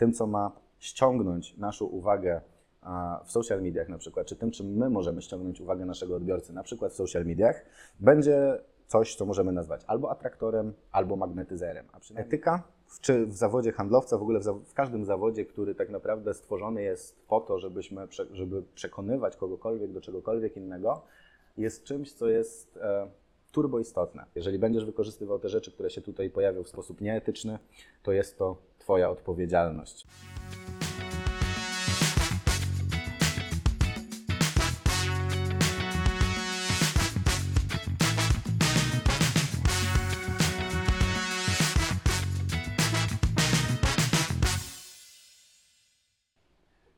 tym, co ma ściągnąć naszą uwagę w social mediach na przykład, czy tym, czym my możemy ściągnąć uwagę naszego odbiorcy, na przykład w social mediach, będzie coś, co możemy nazwać albo atraktorem, albo magnetyzerem. A przynajmniej etyka, czy w zawodzie handlowca, w ogóle w, w każdym zawodzie, który tak naprawdę stworzony jest po to, żebyśmy, żeby przekonywać kogokolwiek do czegokolwiek innego, jest czymś, co jest e, turbo istotne. Jeżeli będziesz wykorzystywał te rzeczy, które się tutaj pojawią w sposób nieetyczny, to jest to Twoja odpowiedzialność.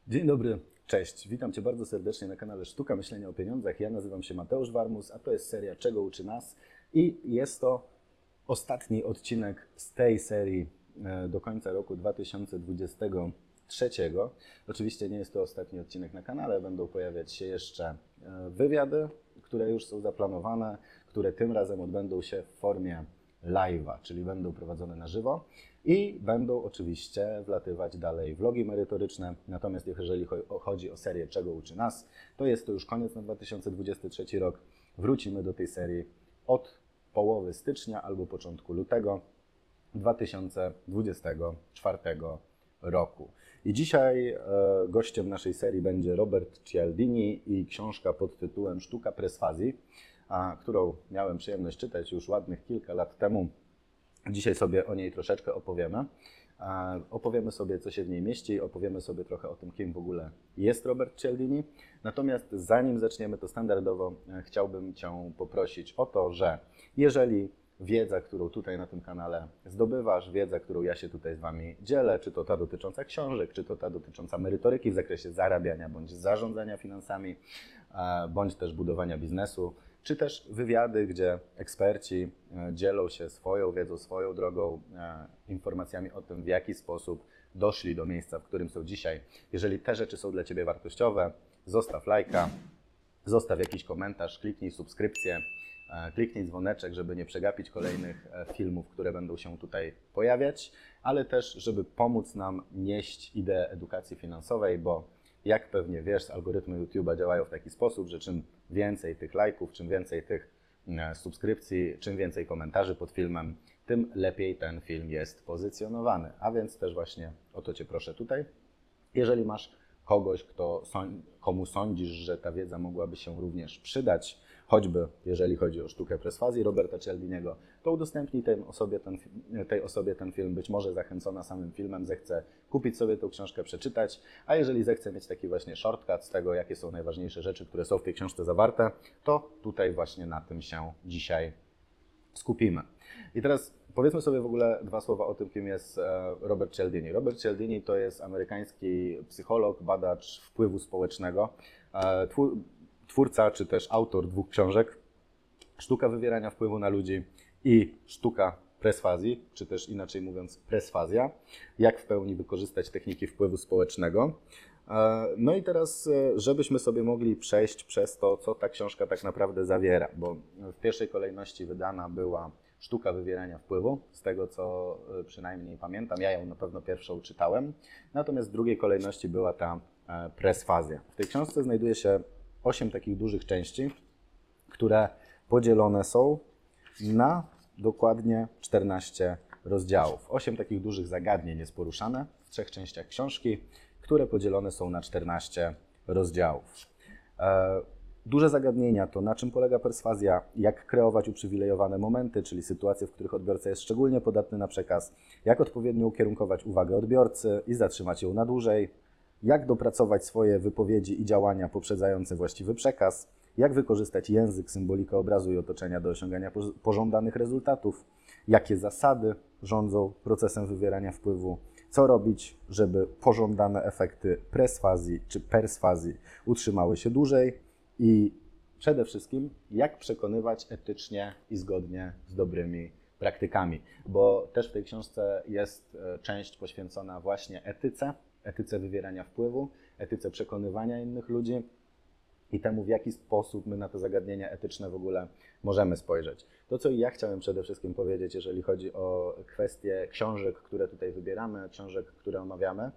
Dzień dobry, cześć. Witam Cię bardzo serdecznie na kanale Sztuka Myślenia o Pieniądzach. Ja nazywam się Mateusz Warmus, a to jest seria Czego uczy nas i jest to ostatni odcinek z tej serii do końca roku 2023. Oczywiście nie jest to ostatni odcinek na kanale, będą pojawiać się jeszcze e, wywiady, które już są zaplanowane, które tym razem odbędą się w formie live'a, czyli będą prowadzone na żywo. I będą oczywiście wlatywać dalej vlogi merytoryczne. Natomiast jeżeli chodzi o serię Czego uczy nas, to jest to już koniec na 2023 rok. Wrócimy do tej serii od połowy stycznia albo początku lutego 2024 roku. I dzisiaj e, gościem naszej serii będzie Robert Cialdini i książka pod tytułem Sztuka presfazji, a, którą miałem przyjemność czytać już ładnych kilka lat temu Dzisiaj sobie o niej troszeczkę opowiemy. Opowiemy sobie, co się w niej mieści, opowiemy sobie trochę o tym, kim w ogóle jest Robert Cialdini. Natomiast zanim zaczniemy, to standardowo e, chciałbym Cię poprosić o to, że jeżeli wiedza, którą tutaj na tym kanale zdobywasz, wiedza, którą ja się tutaj z Wami dzielę, czy to ta dotycząca książek, czy to ta dotycząca merytoryki w zakresie zarabiania bądź zarządzania finansami, e, bądź też budowania biznesu, czy też wywiady, gdzie eksperci e, dzielą się swoją wiedzą, swoją drogą, e, informacjami o tym, w jaki sposób doszli do miejsca, w którym są dzisiaj. Jeżeli te rzeczy są dla Ciebie wartościowe, zostaw lajka, zostaw jakiś komentarz, kliknij subskrypcję, kliknij dzwoneczek, żeby nie przegapić kolejnych filmów, które będą się tutaj pojawiać, ale też, żeby pomóc nam nieść ideę edukacji finansowej, bo jak pewnie wiesz, algorytmy YouTube'a działają w taki sposób, że czym więcej tych lajków, czym więcej tych e, subskrypcji, czym więcej komentarzy pod filmem, tym lepiej ten film jest pozycjonowany. A więc też właśnie o to Cię proszę tutaj. Jeżeli masz kogoś, kto, komu sądzisz, że ta wiedza mogłaby się również przydać, choćby jeżeli chodzi o sztukę presfazji Roberta Cialdiniego, to udostępnij tej osobie, ten, tej osobie ten film. Być może zachęcona samym filmem zechce kupić sobie tą książkę, przeczytać, a jeżeli zechce mieć taki właśnie shortcut z tego, jakie są najważniejsze rzeczy, które są w tej książce zawarte, to tutaj właśnie na tym się dzisiaj skupimy. I teraz powiedzmy sobie w ogóle dwa słowa o tym, kim jest e, Robert Cialdini. Robert Cialdini to jest amerykański psycholog, badacz wpływu społecznego, e, twórca czy też autor dwóch książek. Sztuka wywierania wpływu na ludzi i sztuka presfazji, czy też inaczej mówiąc presfazja, jak w pełni wykorzystać techniki wpływu społecznego. E, no i teraz, e, żebyśmy sobie mogli przejść przez to, co ta książka tak naprawdę zawiera, bo w pierwszej kolejności wydana była Sztuka wywierania wpływu, z tego co e, przynajmniej pamiętam, ja ją na pewno pierwszą czytałem, natomiast w drugiej kolejności była ta presfazja. W tej książce znajduje się osiem takich dużych części, które podzielone są na dokładnie 14 rozdziałów. Osiem takich dużych zagadnień jest poruszane w trzech częściach książki, które podzielone są na 14 rozdziałów. E, duże zagadnienia to na czym polega perswazja, jak kreować uprzywilejowane momenty, czyli sytuacje, w których odbiorca jest szczególnie podatny na przekaz, jak odpowiednio ukierunkować uwagę odbiorcy i zatrzymać ją na dłużej, jak dopracować swoje wypowiedzi i działania poprzedzające właściwy przekaz, jak wykorzystać język, symbolikę obrazu i otoczenia do osiągania pożądanych rezultatów, jakie zasady rządzą procesem wywierania wpływu, co robić, żeby pożądane efekty presfazji czy persfazji utrzymały się dłużej i przede wszystkim, jak przekonywać etycznie i zgodnie z dobrymi praktykami, bo też w tej książce jest e, część poświęcona właśnie etyce, etyce wywierania wpływu, etyce przekonywania innych ludzi, i temu, w jaki sposób my na to zagadnienia etyczne w ogóle możemy spojrzeć. To, co ja chciałem przede wszystkim powiedzieć, jeżeli chodzi o kwestie książek, które tutaj wybieramy, książek, które omawiamy,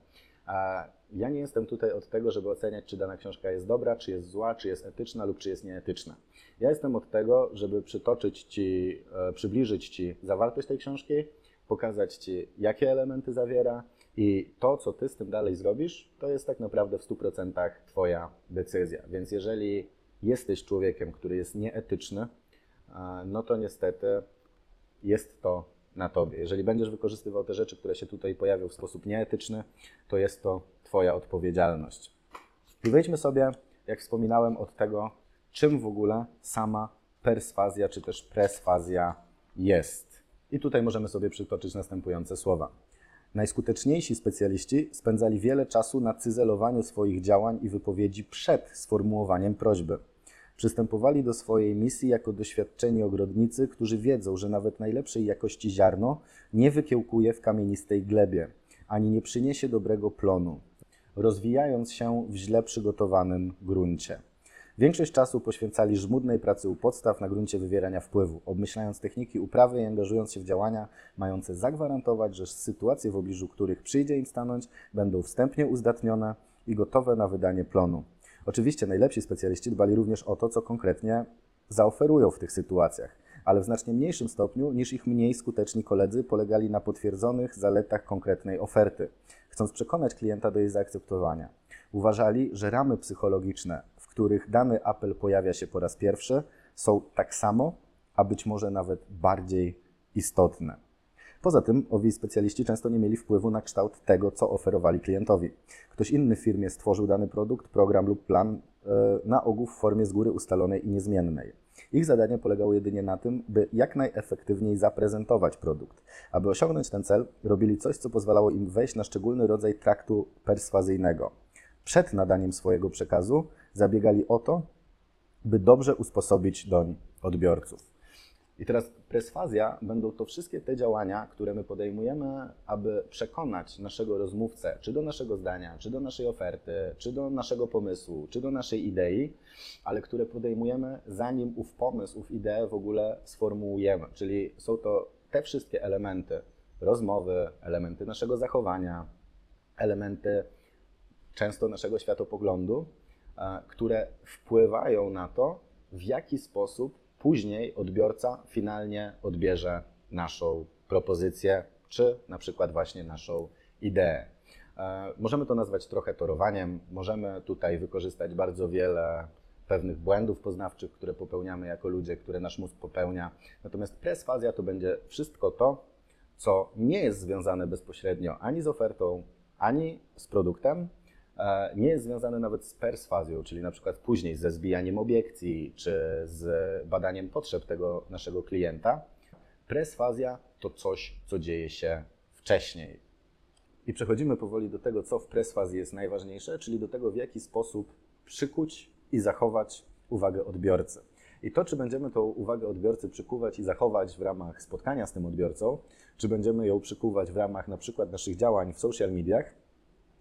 ja nie jestem tutaj od tego, żeby oceniać, czy dana książka jest dobra, czy jest zła, czy jest etyczna lub czy jest nieetyczna. Ja jestem od tego, żeby przytoczyć Ci, e, przybliżyć Ci zawartość tej książki, pokazać Ci, jakie elementy zawiera i to, co Ty z tym dalej zrobisz, to jest tak naprawdę w 100% Twoja decyzja. Więc jeżeli jesteś człowiekiem, który jest nieetyczny, e, no to niestety jest to na tobie. Jeżeli będziesz wykorzystywał te rzeczy, które się tutaj pojawią w sposób nieetyczny, to jest to Twoja odpowiedzialność. I wejdźmy sobie, jak wspominałem, od tego, czym w ogóle sama perswazja czy też presfazja jest. I tutaj możemy sobie przytoczyć następujące słowa. Najskuteczniejsi specjaliści spędzali wiele czasu na cyzelowaniu swoich działań i wypowiedzi przed sformułowaniem prośby. Przystępowali do swojej misji jako doświadczeni ogrodnicy, którzy wiedzą, że nawet najlepszej jakości ziarno nie wykiełkuje w kamienistej glebie, ani nie przyniesie dobrego plonu, rozwijając się w źle przygotowanym gruncie. Większość czasu poświęcali żmudnej pracy u podstaw na gruncie wywierania wpływu, obmyślając techniki uprawy i angażując się w działania mające zagwarantować, że sytuacje, w obliczu których przyjdzie im stanąć, będą wstępnie uzdatnione i gotowe na wydanie plonu. Oczywiście najlepsi specjaliści dbali również o to, co konkretnie zaoferują w tych sytuacjach, ale w znacznie mniejszym stopniu niż ich mniej skuteczni koledzy polegali na potwierdzonych zaletach konkretnej oferty, chcąc przekonać klienta do jej zaakceptowania. Uważali, że ramy psychologiczne, których dany apel pojawia się po raz pierwszy, są tak samo, a być może nawet bardziej istotne. Poza tym owi specjaliści często nie mieli wpływu na kształt tego, co oferowali klientowi. Ktoś inny w firmie stworzył dany produkt, program lub plan e, na ogół w formie z góry ustalonej i niezmiennej. Ich zadanie polegało jedynie na tym, by jak najefektywniej zaprezentować produkt. Aby osiągnąć ten cel, robili coś, co pozwalało im wejść na szczególny rodzaj traktu perswazyjnego. Przed nadaniem swojego przekazu zabiegali o to, by dobrze usposobić doń odbiorców. I teraz presfazja będą to wszystkie te działania, które my podejmujemy, aby przekonać naszego rozmówcę, czy do naszego zdania, czy do naszej oferty, czy do naszego pomysłu, czy do naszej idei, ale które podejmujemy zanim ów pomysł, ów ideę w ogóle sformułujemy. Czyli są to te wszystkie elementy rozmowy, elementy naszego zachowania, elementy często naszego światopoglądu, e, które wpływają na to, w jaki sposób później odbiorca finalnie odbierze naszą propozycję, czy na przykład właśnie naszą ideę. E, możemy to nazwać trochę torowaniem, możemy tutaj wykorzystać bardzo wiele pewnych błędów poznawczych, które popełniamy jako ludzie, które nasz mózg popełnia. Natomiast presfazja to będzie wszystko to, co nie jest związane bezpośrednio ani z ofertą, ani z produktem, nie jest związany nawet z perswazją, czyli na przykład później ze zbijaniem obiekcji czy z badaniem potrzeb tego naszego klienta. Presfazja to coś, co dzieje się wcześniej. I przechodzimy powoli do tego, co w presfazji jest najważniejsze, czyli do tego, w jaki sposób przykuć i zachować uwagę odbiorcy. I to, czy będziemy tą uwagę odbiorcy przykuwać i zachować w ramach spotkania z tym odbiorcą, czy będziemy ją przykuwać w ramach na przykład naszych działań w social mediach,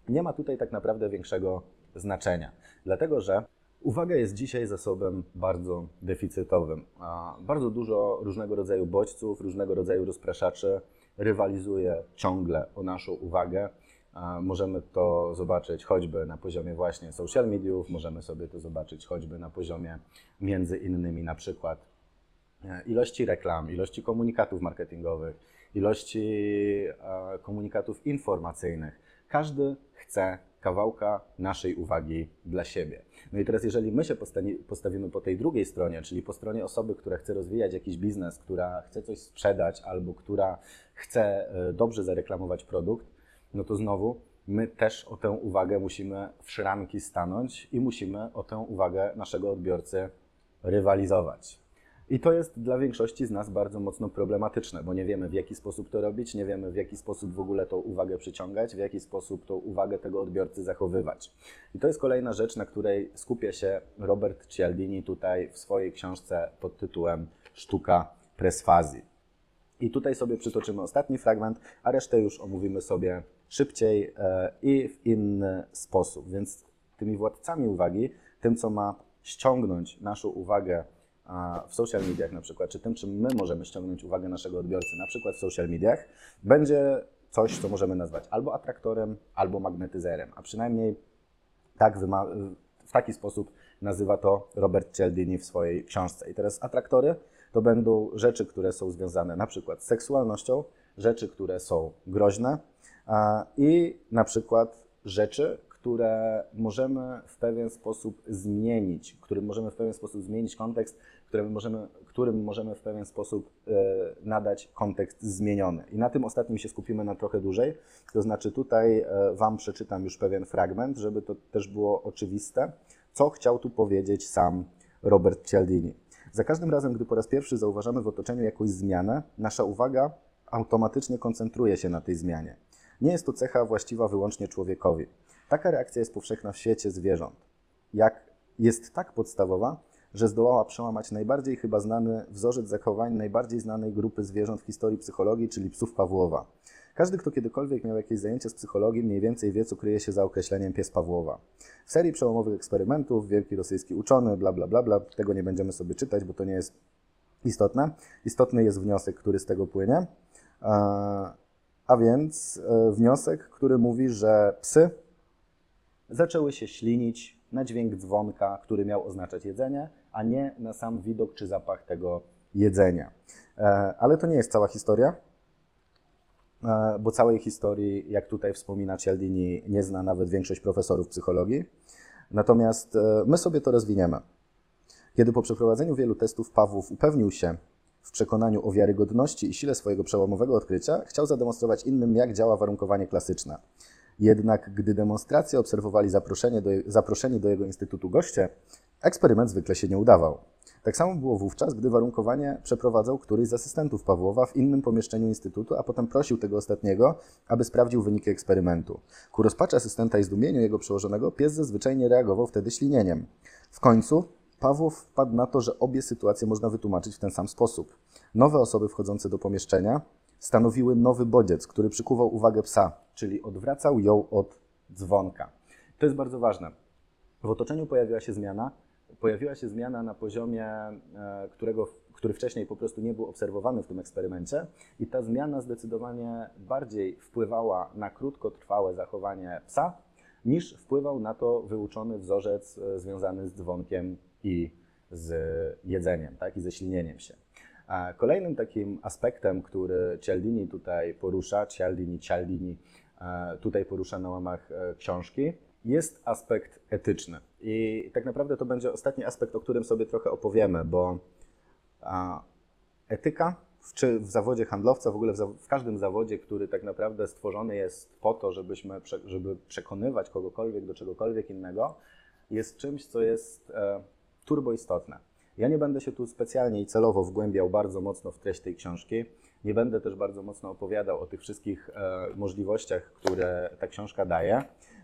nie ma tutaj tak naprawdę większego znaczenia, dlatego że uwaga jest dzisiaj zasobem bardzo deficytowym. Bardzo dużo różnego rodzaju bodźców, różnego rodzaju rozpraszaczy rywalizuje ciągle o naszą uwagę. Możemy to zobaczyć choćby na poziomie właśnie social mediów, możemy sobie to zobaczyć choćby na poziomie między innymi na przykład e, ilości reklam, ilości komunikatów marketingowych, ilości e, komunikatów informacyjnych. Każdy chce kawałka naszej uwagi dla siebie. No i teraz, jeżeli my się postawimy po tej drugiej stronie, czyli po stronie osoby, która chce rozwijać jakiś biznes, która chce coś sprzedać albo która chce e, dobrze zareklamować produkt, no to znowu my też o tę uwagę musimy w szranki stanąć i musimy o tę uwagę naszego odbiorcy rywalizować. I to jest dla większości z nas bardzo mocno problematyczne, bo nie wiemy w jaki sposób to robić, nie wiemy w jaki sposób w ogóle tą uwagę przyciągać, w jaki sposób tą uwagę tego odbiorcy zachowywać. I to jest kolejna rzecz, na której skupia się Robert Cialdini tutaj w swojej książce pod tytułem Sztuka presfazji. I tutaj sobie przytoczymy ostatni fragment, a resztę już omówimy sobie szybciej e, i w inny sposób. Więc tymi władcami uwagi, tym co ma ściągnąć naszą uwagę w social mediach na przykład, czy tym, czym my możemy ściągnąć uwagę naszego odbiorcy, na przykład w social mediach, będzie coś, co możemy nazwać albo atraktorem, albo magnetyzerem, a przynajmniej tak w taki sposób nazywa to Robert Cialdini w swojej książce. I teraz atraktory to będą rzeczy, które są związane na przykład z seksualnością, rzeczy, które są groźne i na przykład rzeczy, które możemy w pewien sposób zmienić, którym możemy w pewien sposób zmienić kontekst, którym możemy, którym możemy w pewien sposób e, nadać kontekst zmieniony. I na tym ostatnim się skupimy na trochę dłużej. To znaczy tutaj e, Wam przeczytam już pewien fragment, żeby to też było oczywiste, co chciał tu powiedzieć sam Robert Cialdini. Za każdym razem, gdy po raz pierwszy zauważamy w otoczeniu jakąś zmianę, nasza uwaga automatycznie koncentruje się na tej zmianie. Nie jest to cecha właściwa wyłącznie człowiekowi. Taka reakcja jest powszechna w świecie zwierząt. Jak jest tak podstawowa, że zdołała przełamać najbardziej chyba znany wzorzec zachowań najbardziej znanej grupy zwierząt w historii psychologii, czyli psów Pawłowa. Każdy, kto kiedykolwiek miał jakieś zajęcie z psychologii, mniej więcej wie, co kryje się za określeniem pies Pawłowa. W serii przełomowych eksperymentów, wielki rosyjski uczony, bla, bla, bla, bla, tego nie będziemy sobie czytać, bo to nie jest istotne. Istotny jest wniosek, który z tego płynie. A więc e, wniosek, który mówi, że psy zaczęły się ślinić na dźwięk dzwonka, który miał oznaczać jedzenie, a nie na sam widok czy zapach tego jedzenia. E, ale to nie jest cała historia, e, bo całej historii, jak tutaj wspomina Cialdini, nie zna nawet większość profesorów psychologii. Natomiast my sobie to rozwiniemy. Kiedy po przeprowadzeniu wielu testów Pawłów upewnił się, w przekonaniu o wiarygodności i sile swojego przełomowego odkrycia, chciał zademonstrować innym, jak działa warunkowanie klasyczne. Jednak gdy demonstrację obserwowali zaproszenie do, zaproszeni do jego instytutu goście, eksperyment zwykle się nie udawał. Tak samo było wówczas, gdy warunkowanie przeprowadzał któryś z asystentów Pawłowa w innym pomieszczeniu instytutu, a potem prosił tego ostatniego, aby sprawdził wyniki eksperymentu. Ku rozpaczy asystenta i zdumieniu jego przełożonego pies zazwyczaj nie reagował wtedy ślinieniem. W końcu Pawłow wpadł na to, że obie sytuacje można wytłumaczyć w ten sam sposób. Nowe osoby wchodzące do pomieszczenia stanowiły nowy bodziec, który przykuwał uwagę psa, czyli odwracał ją od dzwonka. To jest bardzo ważne. W otoczeniu pojawiła się zmiana, pojawiła się zmiana na poziomie, e, którego, który wcześniej po prostu nie był obserwowany w tym eksperymencie i ta zmiana zdecydowanie bardziej wpływała na krótkotrwałe zachowanie psa, niż wpływał na to wyuczony wzorzec e, związany z dzwonkiem i z jedzeniem, tak, i ze ślinieniem się. Kolejnym takim aspektem, który Cialdini tutaj porusza, Cialdini, Cialdini e, tutaj porusza na łamach e, książki, jest aspekt etyczny. I tak naprawdę to będzie ostatni aspekt, o którym sobie trochę opowiemy, bo etyka czy w zawodzie handlowca, w ogóle w, w, każdym zawodzie, który tak naprawdę stworzony jest po to, żebyśmy, żeby przekonywać kogokolwiek do czegokolwiek innego, jest czymś, co jest e, turbo istotne. Ja nie będę się tu specjalnie i celowo wgłębiał bardzo mocno w treść tej książki. Nie będę też bardzo mocno opowiadał o tych wszystkich e, możliwościach, które ta książka daje,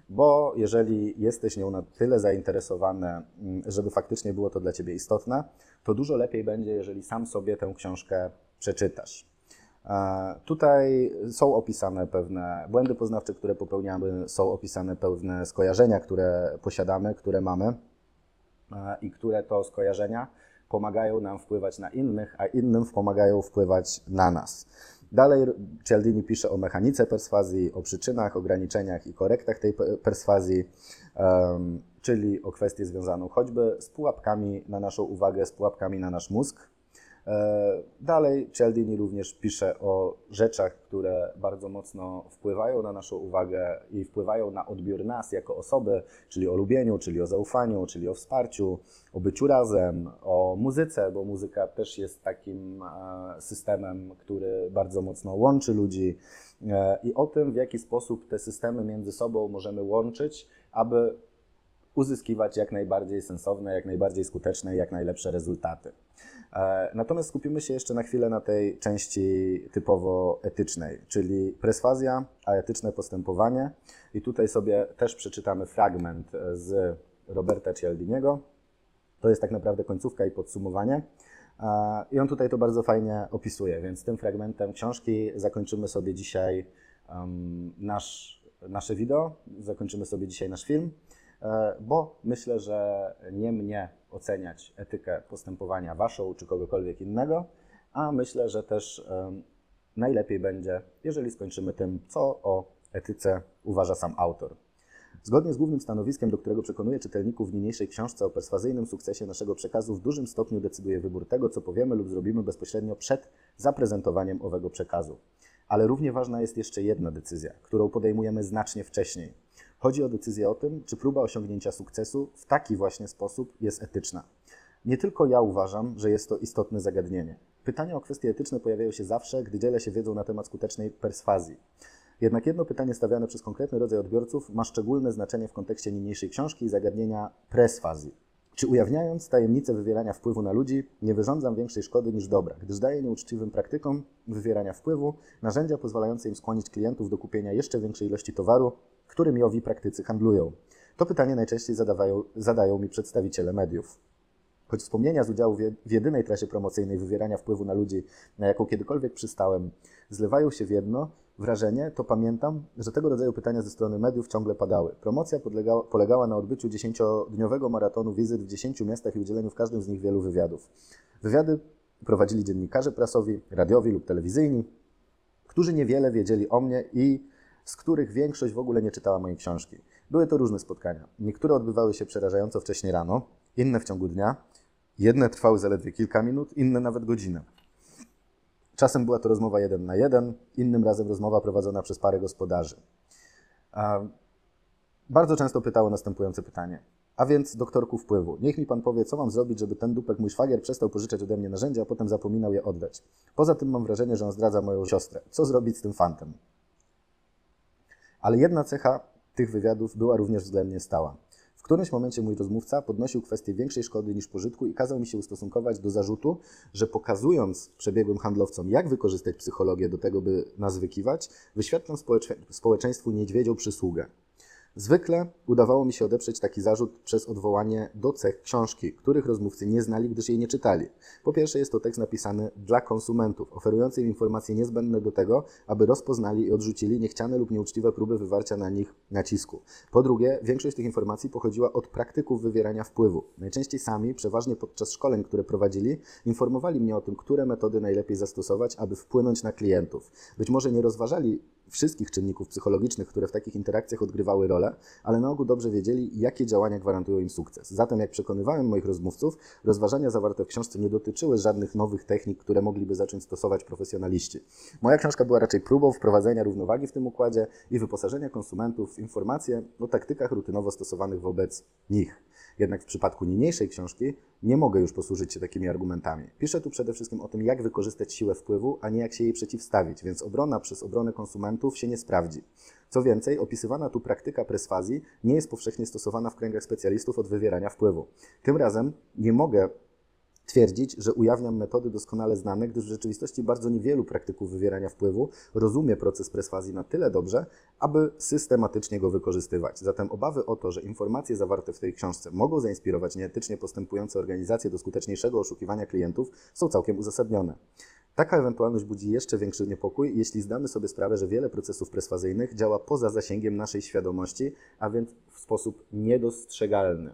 bo jeżeli jesteś nią na tyle zainteresowany, mm, żeby faktycznie było to dla Ciebie istotne, to dużo lepiej będzie, jeżeli sam sobie tę książkę przeczytasz. E, tutaj są opisane pewne błędy poznawcze, które popełniamy, są opisane pewne skojarzenia, które posiadamy, które mamy i które to skojarzenia pomagają nam wpływać na innych, a innym pomagają wpływać na nas. Dalej Cialdini pisze o mechanice perswazji, o przyczynach, ograniczeniach i korektach tej perswazji, czyli o kwestię związaną choćby z pułapkami na naszą uwagę, z pułapkami na nasz mózg, dalej Cialdini również pisze o rzeczach, które bardzo mocno wpływają na naszą uwagę i wpływają na odbiór nas jako osoby, czyli o lubieniu, czyli o zaufaniu, czyli o wsparciu, o byciu razem, o muzyce, bo muzyka też jest takim e, systemem, który bardzo mocno łączy ludzi e, i o tym, w jaki sposób te systemy między sobą możemy łączyć, aby uzyskiwać jak najbardziej sensowne, jak najbardziej skuteczne jak najlepsze rezultaty. E, natomiast skupimy się jeszcze na chwilę na tej części typowo etycznej, czyli presfazja, a etyczne postępowanie. I tutaj sobie też przeczytamy fragment z Roberta Cialdiniego. To jest tak naprawdę końcówka i podsumowanie. E, I on tutaj to bardzo fajnie opisuje, więc tym fragmentem książki zakończymy sobie dzisiaj nasz, nasze wideo, zakończymy sobie dzisiaj nasz film. E, bo myślę, że nie mnie oceniać etykę postępowania waszą czy kogokolwiek innego, a myślę, że też najlepiej będzie, jeżeli skończymy tym, co o etyce uważa sam autor. Zgodnie z głównym stanowiskiem, do którego przekonuje czytelników w niniejszej książce o perswazyjnym sukcesie naszego przekazu, w dużym stopniu decyduje wybór tego, co powiemy lub zrobimy bezpośrednio przed zaprezentowaniem owego przekazu. Ale równie ważna jest jeszcze jedna decyzja, którą podejmujemy znacznie wcześniej. Chodzi o decyzję o tym, czy próba osiągnięcia sukcesu w taki właśnie sposób jest etyczna. Nie tylko ja uważam, że jest to istotne zagadnienie. Pytania o kwestie etyczne pojawiają się zawsze, gdy dzielę się wiedzą na temat skutecznej perswazji. Jednak jedno pytanie stawiane przez konkretny rodzaj odbiorców ma szczególne znaczenie w kontekście niniejszej książki i zagadnienia presfazji. Czy ujawniając tajemnicę wywierania wpływu na ludzi, nie wyrządzam większej szkody niż dobra, gdyż daję nieuczciwym praktykom wywierania wpływu narzędzia pozwalające im skłonić klientów do kupienia jeszcze większej ilości towaru, którymi owi praktycy handlują? To pytanie najczęściej zadawają, zadają mi przedstawiciele mediów. Choć wspomnienia z udziału w jedynej trasie promocyjnej wywierania wpływu na ludzi, na jaką kiedykolwiek przystałem, zlewają się w jedno, wrażenie, to pamiętam, że tego rodzaju pytania ze strony mediów ciągle padały. Promocja podlegała, polegała na odbyciu dziesięciodniowego maratonu wizyt w dziesięciu miastach i udzieleniu w każdym z nich wielu wywiadów. Wywiady prowadzili dziennikarze prasowi, radiowi lub telewizyjni, którzy niewiele wiedzieli o mnie i z których większość w ogóle nie czytała mojej książki. Były to różne spotkania. Niektóre odbywały się przerażająco wcześnie rano, inne w ciągu dnia, jedne trwały zaledwie kilka minut, inne nawet godzinę. Czasem była to rozmowa jeden na jeden, innym razem rozmowa prowadzona przez parę gospodarzy. Bardzo często pytało następujące pytanie. A więc doktorku wpływu, niech mi pan powie, co mam zrobić, żeby ten dupek mój szwagier przestał pożyczać ode mnie narzędzia, a potem zapominał je oddać. Poza tym mam wrażenie, że on zdradza moją siostrę. Co zrobić z tym fantem? Ale jedna cecha tych wywiadów była również względnie stała. W którymś momencie mój rozmówca podnosił kwestię większej szkody niż pożytku i kazał mi się ustosunkować do zarzutu, że pokazując przebiegłym handlowcom, jak wykorzystać psychologię do tego, by nas wykiwać, wyświetlam społeczeństwu niedźwiedzią przysługę. Zwykle udawało mi się odeprzeć taki zarzut przez odwołanie do cech książki, których rozmówcy nie znali, gdyż jej nie czytali. Po pierwsze, jest to tekst napisany dla konsumentów, oferujący im informacje niezbędne do tego, aby rozpoznali i odrzucili niechciane lub nieuczciwe próby wywarcia na nich nacisku. Po drugie, większość tych informacji pochodziła od praktyków wywierania wpływu. Najczęściej sami, przeważnie podczas szkoleń, które prowadzili, informowali mnie o tym, które metody najlepiej zastosować, aby wpłynąć na klientów. Być może nie rozważali wszystkich czynników psychologicznych, które w takich interakcjach odgrywały rolę, ale na ogół dobrze wiedzieli, jakie działania gwarantują im sukces. Zatem, jak przekonywałem moich rozmówców, rozważania zawarte w książce nie dotyczyły żadnych nowych technik, które mogliby zacząć stosować profesjonaliści. Moja książka była raczej próbą wprowadzenia równowagi w tym układzie i wyposażenia konsumentów w informacje o taktykach rutynowo stosowanych wobec nich. Jednak w przypadku niniejszej książki nie mogę już posłużyć się takimi argumentami. Piszę tu przede wszystkim o tym, jak wykorzystać siłę wpływu, a nie jak się jej przeciwstawić, więc obrona przez obronę konsumentów się nie sprawdzi. Co więcej, opisywana tu praktyka presfazji nie jest powszechnie stosowana w kręgach specjalistów od wywierania wpływu. Tym razem nie mogę twierdzić, że ujawniam metody doskonale znane, gdyż w rzeczywistości bardzo niewielu praktyków wywierania wpływu rozumie proces presfazji na tyle dobrze, aby systematycznie go wykorzystywać. Zatem obawy o to, że informacje zawarte w tej książce mogą zainspirować nieetycznie postępujące organizacje do skuteczniejszego oszukiwania klientów, są całkiem uzasadnione. Taka ewentualność budzi jeszcze większy niepokój, jeśli zdamy sobie sprawę, że wiele procesów preswazyjnych działa poza zasięgiem naszej świadomości, a więc w sposób niedostrzegalny.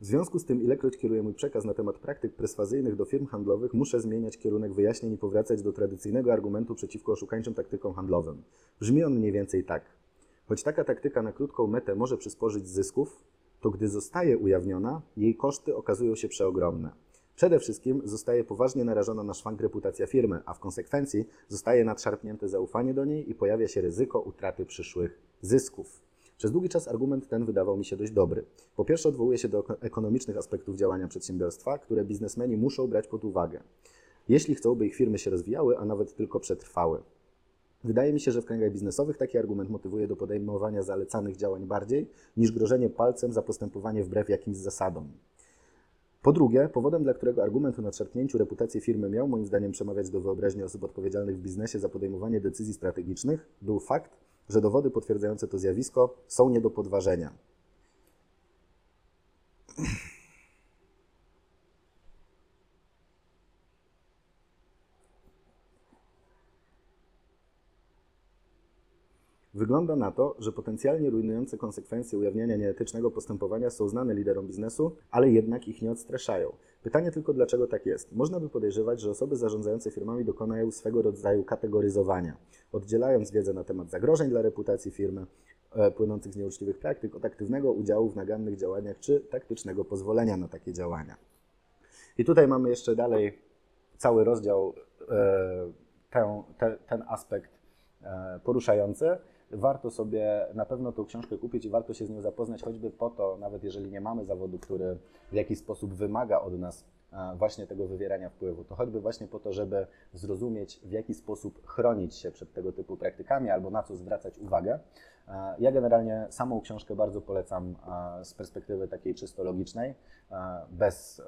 W związku z tym, ilekroć kieruję mój przekaz na temat praktyk perswazyjnych do firm handlowych, muszę zmieniać kierunek wyjaśnień i powracać do tradycyjnego argumentu przeciwko oszukańczym taktykom handlowym. Brzmi on mniej więcej tak. Choć taka taktyka na krótką metę może przysporzyć zysków, to gdy zostaje ujawniona, jej koszty okazują się przeogromne. Przede wszystkim zostaje poważnie narażona na szwank reputacja firmy, a w konsekwencji zostaje nadszarpnięte zaufanie do niej i pojawia się ryzyko utraty przyszłych zysków. Przez długi czas argument ten wydawał mi się dość dobry. Po pierwsze, odwołuje się do ekonomicznych aspektów działania przedsiębiorstwa, które biznesmeni muszą brać pod uwagę, jeśli chcą, by ich firmy się rozwijały, a nawet tylko przetrwały. Wydaje mi się, że w kręgach biznesowych taki argument motywuje do podejmowania zalecanych działań bardziej niż grożenie palcem za postępowanie wbrew jakimś zasadom. Po drugie, powodem, dla którego argument o nadszarpnięciu reputacji firmy miał moim zdaniem przemawiać do wyobraźni osób odpowiedzialnych w biznesie za podejmowanie decyzji strategicznych, był fakt, że dowody potwierdzające to zjawisko są nie do podważenia. Wygląda na to, że potencjalnie rujnujące konsekwencje ujawniania nieetycznego postępowania są znane liderom biznesu, ale jednak ich nie odstraszają. Pytanie tylko, dlaczego tak jest? Można by podejrzewać, że osoby zarządzające firmami dokonają swego rodzaju kategoryzowania, oddzielając wiedzę na temat zagrożeń dla reputacji firmy, e, płynących z nieuczciwych praktyk od aktywnego udziału w nagannych działaniach czy taktycznego pozwolenia na takie działania. I tutaj mamy jeszcze dalej cały rozdział, e, ten, te, ten aspekt e, poruszający. Warto sobie na pewno tą książkę kupić i warto się z nią zapoznać, choćby po to, nawet jeżeli nie mamy zawodu, który w jakiś sposób wymaga od nas właśnie tego wywierania wpływu, to choćby właśnie po to, żeby zrozumieć, w jaki sposób chronić się przed tego typu praktykami albo na co zwracać uwagę. Ja generalnie samą książkę bardzo polecam z perspektywy takiej czysto logicznej, bez e,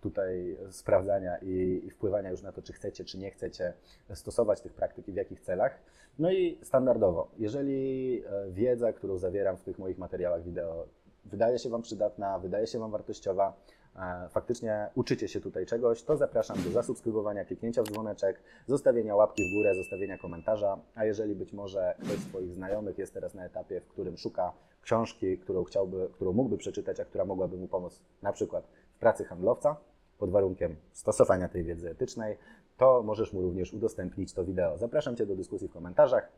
tutaj sprawdzania i, i wpływania już na to, czy chcecie, czy nie chcecie stosować tych praktyk i w jakich celach. No i standardowo, jeżeli e, wiedza, którą zawieram w tych moich materiałach wideo, wydaje się Wam przydatna, wydaje się Wam wartościowa, faktycznie uczycie się tutaj czegoś, to zapraszam do zasubskrybowania, kliknięcia w dzwoneczek, zostawienia łapki w górę, zostawienia komentarza, a jeżeli być może ktoś z Twoich znajomych jest teraz na etapie, w którym szuka książki, którą chciałby, którą mógłby przeczytać, a która mogłaby mu pomóc na przykład w pracy handlowca, pod warunkiem stosowania tej wiedzy etycznej, to możesz mu również udostępnić to wideo. Zapraszam Cię do dyskusji w komentarzach.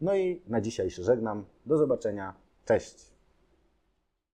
No i na dzisiaj się żegnam. Do zobaczenia. Cześć.